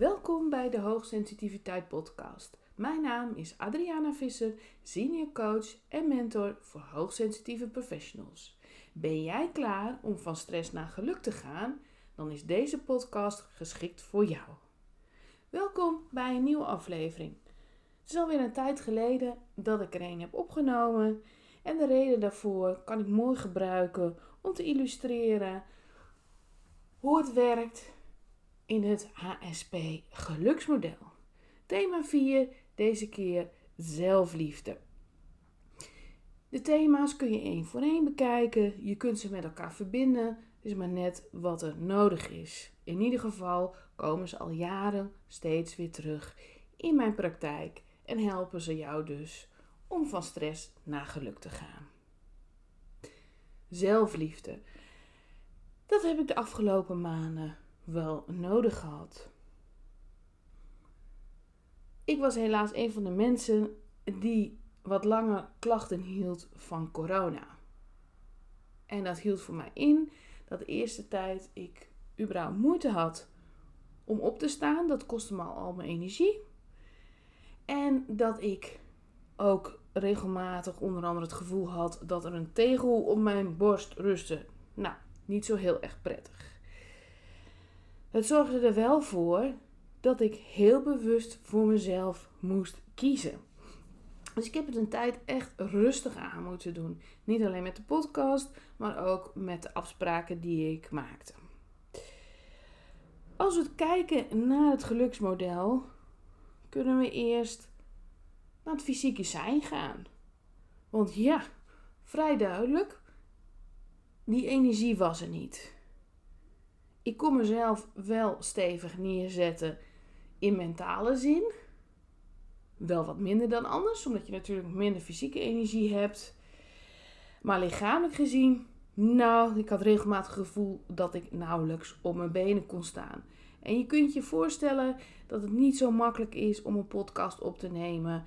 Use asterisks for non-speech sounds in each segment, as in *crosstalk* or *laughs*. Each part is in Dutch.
Welkom bij de Hoogsensitiviteit Podcast. Mijn naam is Adriana Visser, senior coach en mentor voor hoogsensitieve professionals. Ben jij klaar om van stress naar geluk te gaan? Dan is deze podcast geschikt voor jou. Welkom bij een nieuwe aflevering. Het is alweer een tijd geleden dat ik er een heb opgenomen. En de reden daarvoor kan ik mooi gebruiken om te illustreren hoe het werkt in het HSP geluksmodel. Thema 4, deze keer zelfliefde. De thema's kun je één voor één bekijken. Je kunt ze met elkaar verbinden. Het is maar net wat er nodig is. In ieder geval komen ze al jaren steeds weer terug in mijn praktijk en helpen ze jou dus om van stress naar geluk te gaan. Zelfliefde. Dat heb ik de afgelopen maanden wel nodig gehad. Ik was helaas een van de mensen die wat langer klachten hield van corona. En dat hield voor mij in dat de eerste tijd ik überhaupt moeite had om op te staan. Dat kostte me al mijn energie. En dat ik ook regelmatig onder andere het gevoel had dat er een tegel op mijn borst rustte. Nou, niet zo heel erg prettig. Het zorgde er wel voor dat ik heel bewust voor mezelf moest kiezen. Dus ik heb het een tijd echt rustig aan moeten doen. Niet alleen met de podcast, maar ook met de afspraken die ik maakte. Als we kijken naar het geluksmodel, kunnen we eerst naar het fysieke zijn gaan. Want ja, vrij duidelijk, die energie was er niet. Ik kon mezelf wel stevig neerzetten in mentale zin. Wel wat minder dan anders, omdat je natuurlijk minder fysieke energie hebt. Maar lichamelijk gezien, nou, ik had regelmatig gevoel dat ik nauwelijks op mijn benen kon staan. En je kunt je voorstellen dat het niet zo makkelijk is om een podcast op te nemen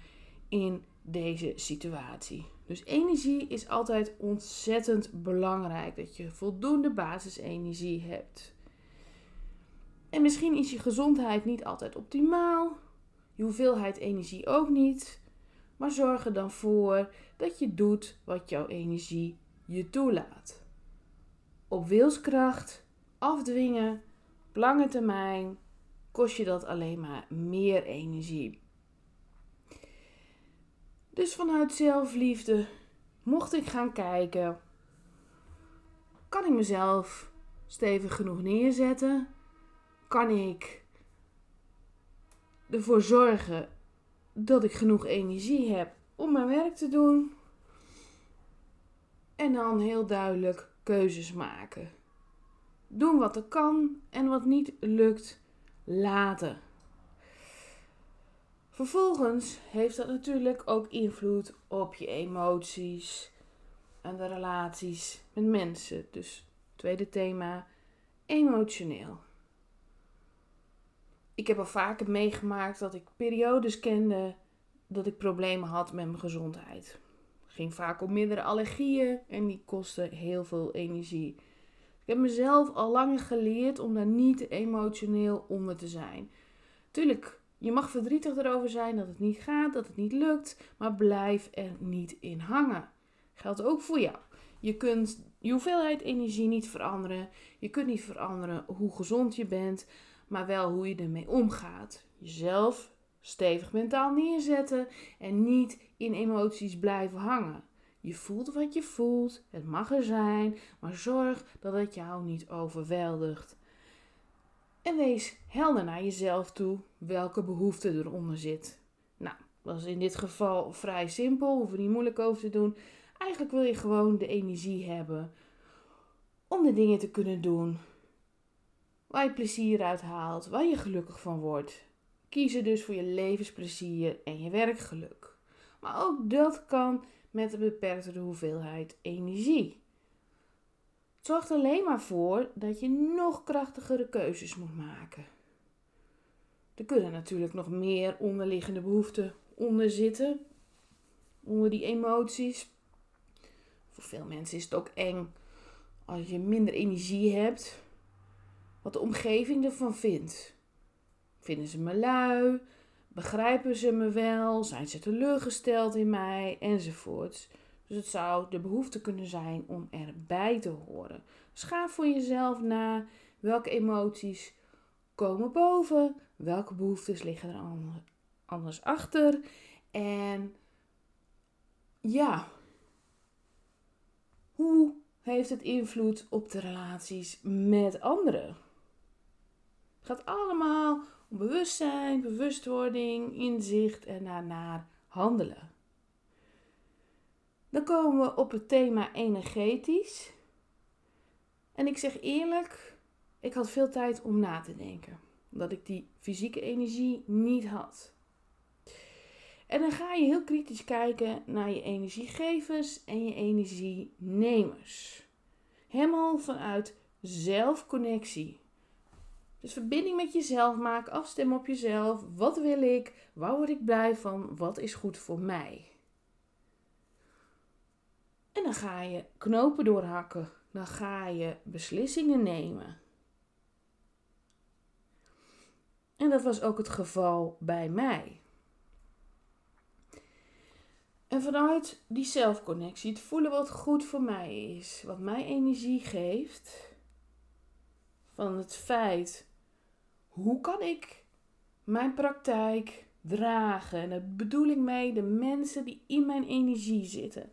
in deze situatie. Dus energie is altijd ontzettend belangrijk. Dat je voldoende basisenergie hebt. En misschien is je gezondheid niet altijd optimaal. Je hoeveelheid energie ook niet. Maar zorg er dan voor dat je doet wat jouw energie je toelaat. Op wilskracht, afdwingen, op lange termijn kost je dat alleen maar meer energie. Dus vanuit zelfliefde mocht ik gaan kijken: kan ik mezelf stevig genoeg neerzetten? Kan ik ervoor zorgen dat ik genoeg energie heb om mijn werk te doen? En dan heel duidelijk keuzes maken. Doen wat er kan en wat niet lukt, laten. Vervolgens heeft dat natuurlijk ook invloed op je emoties en de relaties met mensen. Dus tweede thema, emotioneel. Ik heb al vaker meegemaakt dat ik periodes kende dat ik problemen had met mijn gezondheid. Ging vaak om meerdere allergieën en die kostten heel veel energie. Ik heb mezelf al langer geleerd om daar niet emotioneel onder te zijn. Tuurlijk je mag verdrietig erover zijn dat het niet gaat, dat het niet lukt, maar blijf er niet in hangen. Geldt ook voor jou. Je kunt je hoeveelheid energie niet veranderen. Je kunt niet veranderen hoe gezond je bent, maar wel hoe je ermee omgaat. Jezelf stevig mentaal neerzetten en niet in emoties blijven hangen. Je voelt wat je voelt, het mag er zijn, maar zorg dat het jou niet overweldigt. En wees helder naar jezelf toe welke behoefte eronder zit. Nou, dat is in dit geval vrij simpel, hoef er niet moeilijk over te doen. Eigenlijk wil je gewoon de energie hebben om de dingen te kunnen doen waar je plezier uit haalt, waar je gelukkig van wordt. Kies er dus voor je levensplezier en je werkgeluk. Maar ook dat kan met een beperkte hoeveelheid energie. Het zorgt alleen maar voor dat je nog krachtigere keuzes moet maken. Er kunnen natuurlijk nog meer onderliggende behoeften onder zitten, onder die emoties. Voor veel mensen is het ook eng als je minder energie hebt, wat de omgeving ervan vindt. Vinden ze me lui? Begrijpen ze me wel? Zijn ze teleurgesteld in mij? Enzovoorts. Dus het zou de behoefte kunnen zijn om erbij te horen. Dus ga voor jezelf na welke emoties komen boven, welke behoeftes liggen er anders achter. En ja, hoe heeft het invloed op de relaties met anderen? Het gaat allemaal om bewustzijn, bewustwording, inzicht en daarna handelen. Dan komen we op het thema energetisch. En ik zeg eerlijk, ik had veel tijd om na te denken. Omdat ik die fysieke energie niet had. En dan ga je heel kritisch kijken naar je energiegevers en je energienemers. Helemaal vanuit zelfconnectie. Dus verbinding met jezelf maken, afstemmen op jezelf. Wat wil ik? Waar word ik blij van? Wat is goed voor mij? En dan ga je knopen doorhakken. Dan ga je beslissingen nemen. En dat was ook het geval bij mij. En vanuit die zelfconnectie, het voelen wat goed voor mij is, wat mij energie geeft, van het feit, hoe kan ik mijn praktijk dragen? En daar bedoel ik mee de mensen die in mijn energie zitten.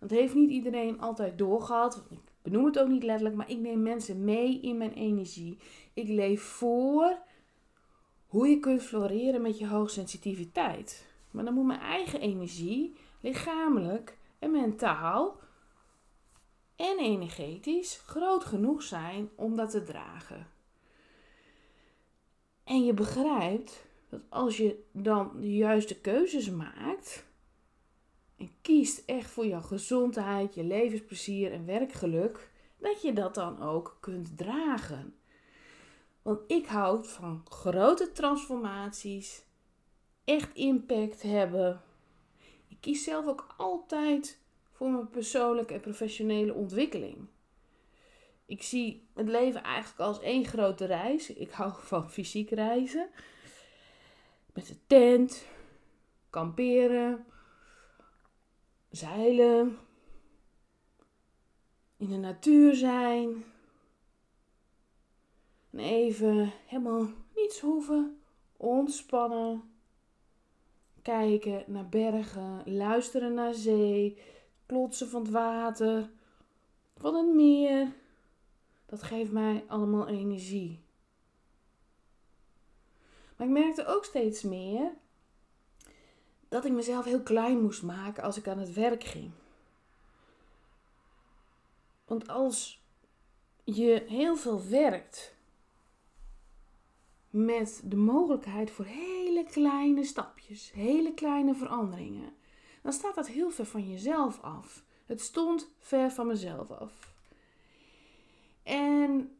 Dat heeft niet iedereen altijd doorgehad. Ik benoem het ook niet letterlijk, maar ik neem mensen mee in mijn energie. Ik leef voor hoe je kunt floreren met je hoogsensitiviteit. Maar dan moet mijn eigen energie, lichamelijk en mentaal en energetisch groot genoeg zijn om dat te dragen. En je begrijpt dat als je dan de juiste keuzes maakt en kiest echt voor jouw gezondheid, je levensplezier en werkgeluk, dat je dat dan ook kunt dragen. Want ik houd van grote transformaties, echt impact hebben. Ik kies zelf ook altijd voor mijn persoonlijke en professionele ontwikkeling. Ik zie het leven eigenlijk als één grote reis. Ik hou *laughs* van fysiek reizen. Met de tent, kamperen, zeilen, in de natuur zijn. En even helemaal niets hoeven, ontspannen. Kijken naar bergen, luisteren naar zee, klotsen van het water, van het meer. Dat geeft mij allemaal energie. Maar ik merkte ook steeds meer dat ik mezelf heel klein moest maken als ik aan het werk ging. Want als je heel veel werkt met de mogelijkheid voor hele kleine stapjes, hele kleine veranderingen, dan staat dat heel ver van jezelf af. Het stond ver van mezelf af. En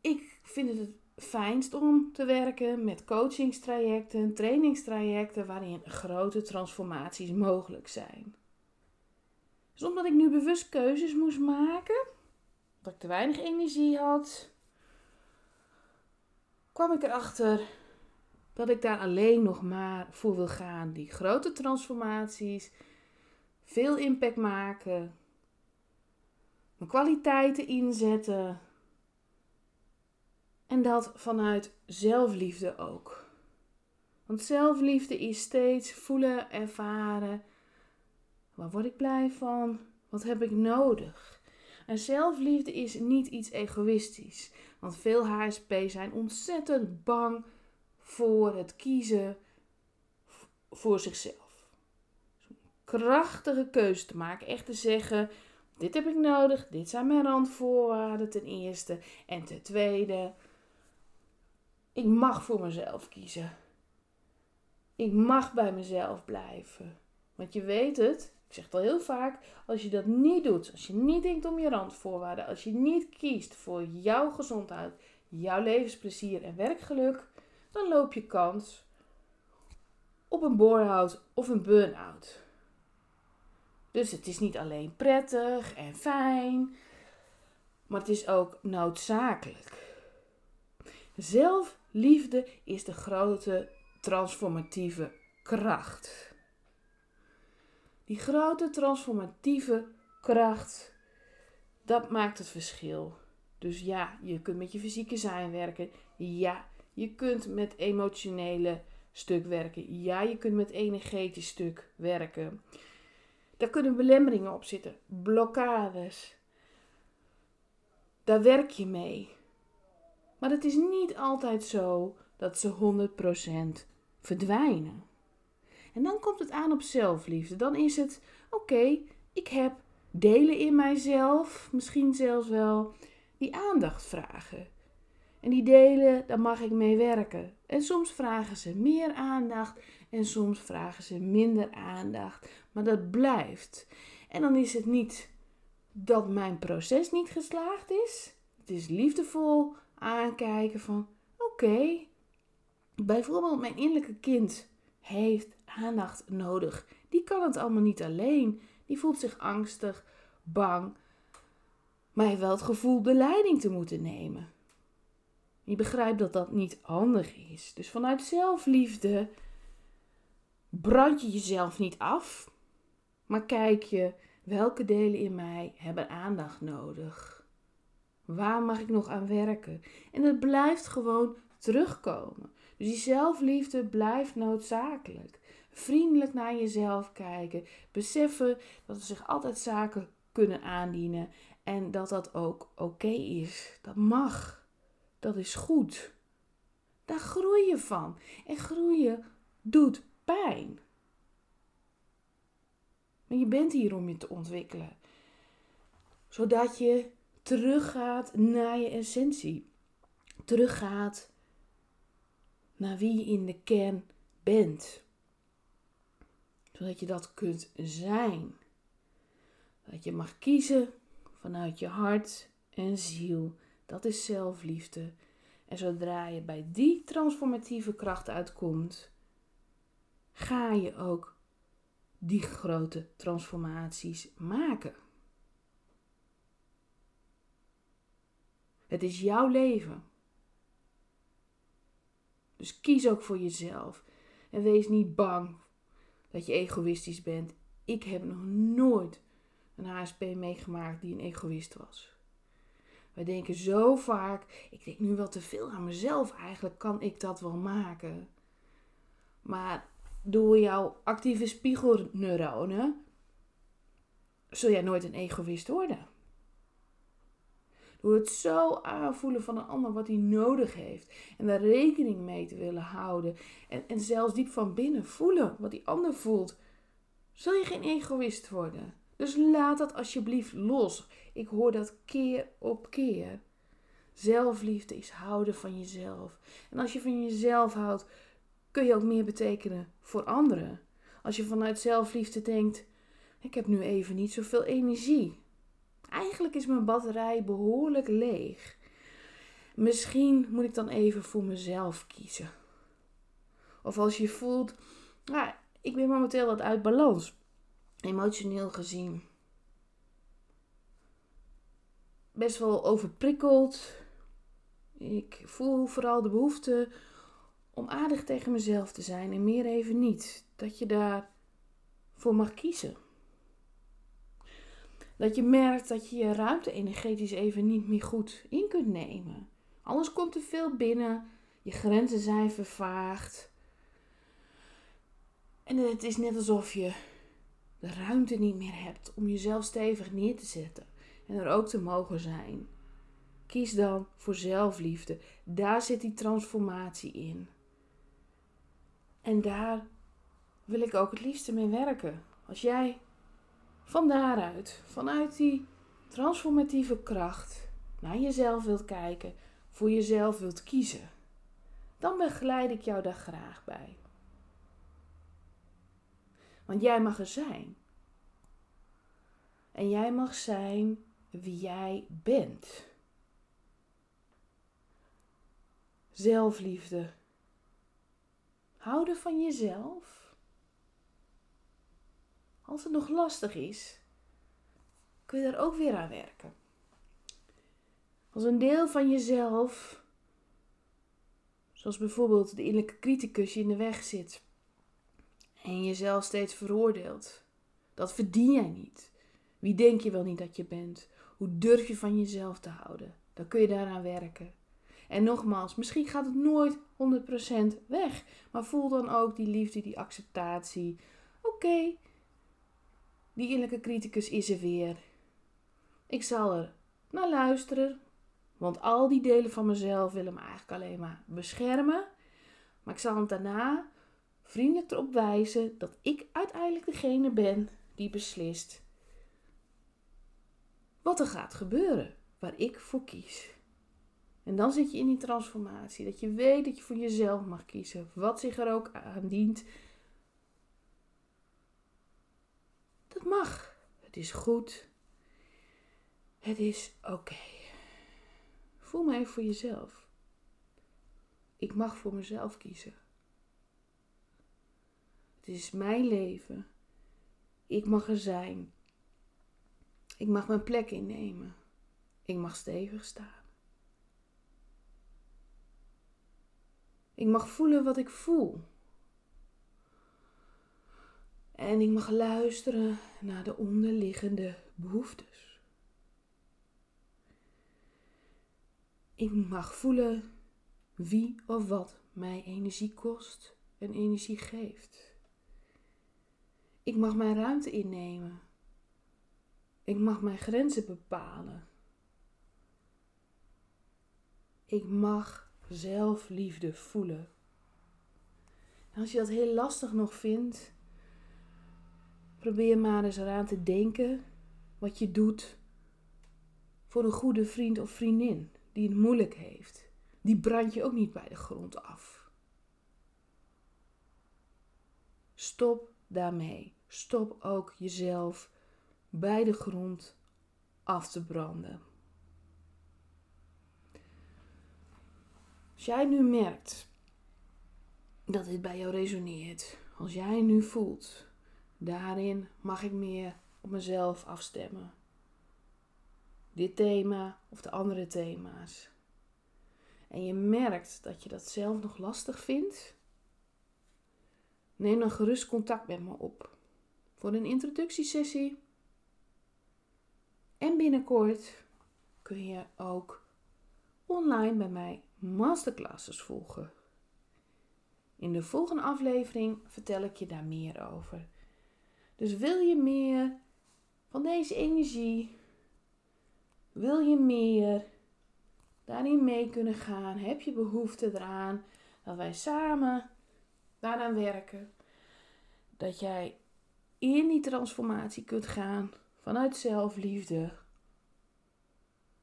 ik vind het het fijnst om te werken met coachingstrajecten, trainingstrajecten waarin grote transformaties mogelijk zijn. Dus omdat ik nu bewust keuzes moest maken, dat ik te weinig energie had, kwam ik erachter dat ik daar alleen nog maar voor wil gaan. Die grote transformaties, veel impact maken, mijn kwaliteiten inzetten. En dat vanuit zelfliefde ook. Want zelfliefde is steeds voelen, ervaren. Waar word ik blij van? Wat heb ik nodig? En zelfliefde is niet iets egoïstisch. Want veel HSP zijn ontzettend bang voor het kiezen voor zichzelf. krachtige keuze te maken. Echt te zeggen: dit heb ik nodig, dit zijn mijn randvoorwaarden ten eerste. En ten tweede, ik mag voor mezelf kiezen. Ik mag bij mezelf blijven. Want je weet het, ik zeg het al heel vaak, als je dat niet doet, als je niet denkt om je randvoorwaarden, als je niet kiest voor jouw gezondheid, jouw levensplezier en werkgeluk, dan loop je kans op een bore-out of een burn-out. Dus het is niet alleen prettig en fijn, maar het is ook noodzakelijk. Zelf Liefde is de grote transformatieve kracht. Die grote transformatieve kracht, dat maakt het verschil. Dus ja, je kunt met je fysieke zijn werken. Ja, je kunt met emotionele stuk werken. Ja, je kunt met energetisch stuk werken. Daar kunnen belemmeringen op zitten, blokkades. Daar werk je mee. Maar het is niet altijd zo dat ze 100% verdwijnen. En dan komt het aan op zelfliefde. Dan is het: oké, ik heb delen in mijzelf, misschien zelfs wel, die aandacht vragen. En die delen, daar mag ik mee werken. En soms vragen ze meer aandacht en soms vragen ze minder aandacht. Maar dat blijft. En dan is het niet dat mijn proces niet geslaagd is. Het is liefdevol aankijken van oké, bijvoorbeeld mijn innerlijke kind heeft aandacht nodig. Die kan het allemaal niet alleen. Die voelt zich angstig, bang, maar heeft wel het gevoel de leiding te moeten nemen. Je begrijpt dat dat niet handig is. Dus vanuit zelfliefde brand je jezelf niet af, maar kijk je welke delen in mij hebben aandacht nodig. Waar mag ik nog aan werken? En het blijft gewoon terugkomen. Dus die zelfliefde blijft noodzakelijk. Vriendelijk naar jezelf kijken. Beseffen dat er zich altijd zaken kunnen aandienen. En dat dat ook oké is. Dat mag. Dat is goed. Daar groei je van. En groeien doet pijn. Maar je bent hier om je te ontwikkelen. Zodat je teruggaat naar je essentie. Teruggaat naar wie je in de kern bent. Zodat je dat kunt zijn. Dat je mag kiezen vanuit je hart en ziel. Dat is zelfliefde. En zodra je bij die transformatieve kracht uitkomt, ga je ook die grote transformaties maken. Het is jouw leven. Dus kies ook voor jezelf. En wees niet bang dat je egoïstisch bent. Ik heb nog nooit een HSP meegemaakt die een egoïst was. We denken zo vaak, ik denk nu wel te veel aan mezelf. Eigenlijk kan ik dat wel maken. Maar door jouw actieve spiegelneuronen zul jij nooit een egoïst worden. Door het zo aanvoelen van een ander wat hij nodig heeft. En daar rekening mee te willen houden. En, en zelfs diep van binnen voelen wat die ander voelt. Zul je geen egoïst worden. Dus laat dat alsjeblieft los. Ik hoor dat keer op keer. Zelfliefde is houden van jezelf. En als je van jezelf houdt, kun je ook meer betekenen voor anderen. Als je vanuit zelfliefde denkt: ik heb nu even niet zoveel energie. Eigenlijk is mijn batterij behoorlijk leeg. Misschien moet ik dan even voor mezelf kiezen. Of als je voelt, nou, ik ben momenteel wat uit balans, emotioneel gezien. Best wel overprikkeld. Ik voel vooral de behoefte om aardig tegen mezelf te zijn en meer even niet. Dat je daar voor mag kiezen. Dat je merkt dat je je ruimte energetisch even niet meer goed in kunt nemen. Alles komt te veel binnen. Je grenzen zijn vervaagd. En het is net alsof je de ruimte niet meer hebt om jezelf stevig neer te zetten en er ook te mogen zijn. Kies dan voor zelfliefde. Daar zit die transformatie in. En daar wil ik ook het liefste mee werken. Als jij van daaruit, vanuit die transformatieve kracht, naar jezelf wilt kijken, voor jezelf wilt kiezen, dan begeleid ik jou daar graag bij. Want jij mag er zijn. En jij mag zijn wie jij bent. Zelfliefde. Houden van jezelf als het nog lastig is, kun je daar ook weer aan werken. Als een deel van jezelf Zoals bijvoorbeeld de innerlijke criticus je in de weg zit en jezelf steeds veroordeelt. Dat verdien jij niet. Wie denk je wel niet dat je bent? Hoe durf je van jezelf te houden? Dan kun je daaraan werken. En nogmaals, misschien gaat het nooit 100% weg. Maar voel dan ook die liefde, die acceptatie. Oké, die innerlijke criticus is er weer. Ik zal er naar luisteren. Want al die delen van mezelf willen me eigenlijk alleen maar beschermen. Maar ik zal hem daarna vriendelijk erop wijzen dat ik uiteindelijk degene ben die beslist wat er gaat gebeuren, waar ik voor kies. En dan zit je in die transformatie, dat je weet dat je voor jezelf mag kiezen, wat zich er ook aan dient. Dat mag. Het is goed. Het is oké. Voel me even voor jezelf. Ik mag voor mezelf kiezen. Het is mijn leven. Ik mag er zijn. Ik mag mijn plek innemen. Ik mag stevig staan. Ik mag voelen wat ik voel. En ik mag luisteren naar de onderliggende behoeftes. Ik mag voelen wie of wat mij energie kost en energie geeft. Ik mag mijn ruimte innemen. Ik mag mijn grenzen bepalen. Ik mag zelfliefde voelen. En als je dat heel lastig nog vindt, probeer maar eens eraan te denken wat je doet voor een goede vriend of vriendin die het moeilijk heeft. Die brand je ook niet bij de grond af. Stop daarmee. Stop ook jezelf bij de grond af te branden. Als jij nu merkt dat dit bij jou resoneert, als jij nu voelt, daarin mag ik meer op mezelf afstemmen. Dit thema of de andere thema's. En je merkt dat je dat zelf nog lastig vindt, neem dan gerust contact met me op voor een introductiesessie. En binnenkort kun je ook online bij mij masterclasses volgen. In de volgende aflevering vertel ik je daar meer over. Dus wil je meer van deze energie? Wil je meer daarin mee kunnen gaan? Heb je behoefte eraan dat wij samen daaraan werken? Dat jij in die transformatie kunt gaan vanuit zelfliefde.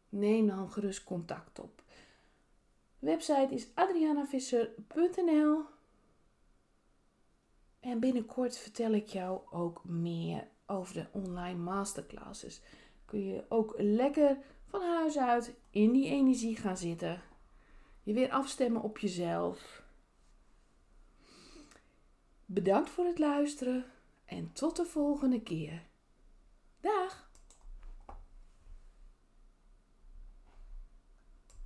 Neem dan gerust contact op. Website is adrianavisser.nl en binnenkort vertel ik jou ook meer over de online masterclasses. Kun je ook lekker van huis uit in die energie gaan zitten. Je weer afstemmen op jezelf. Bedankt voor het luisteren en tot de volgende keer.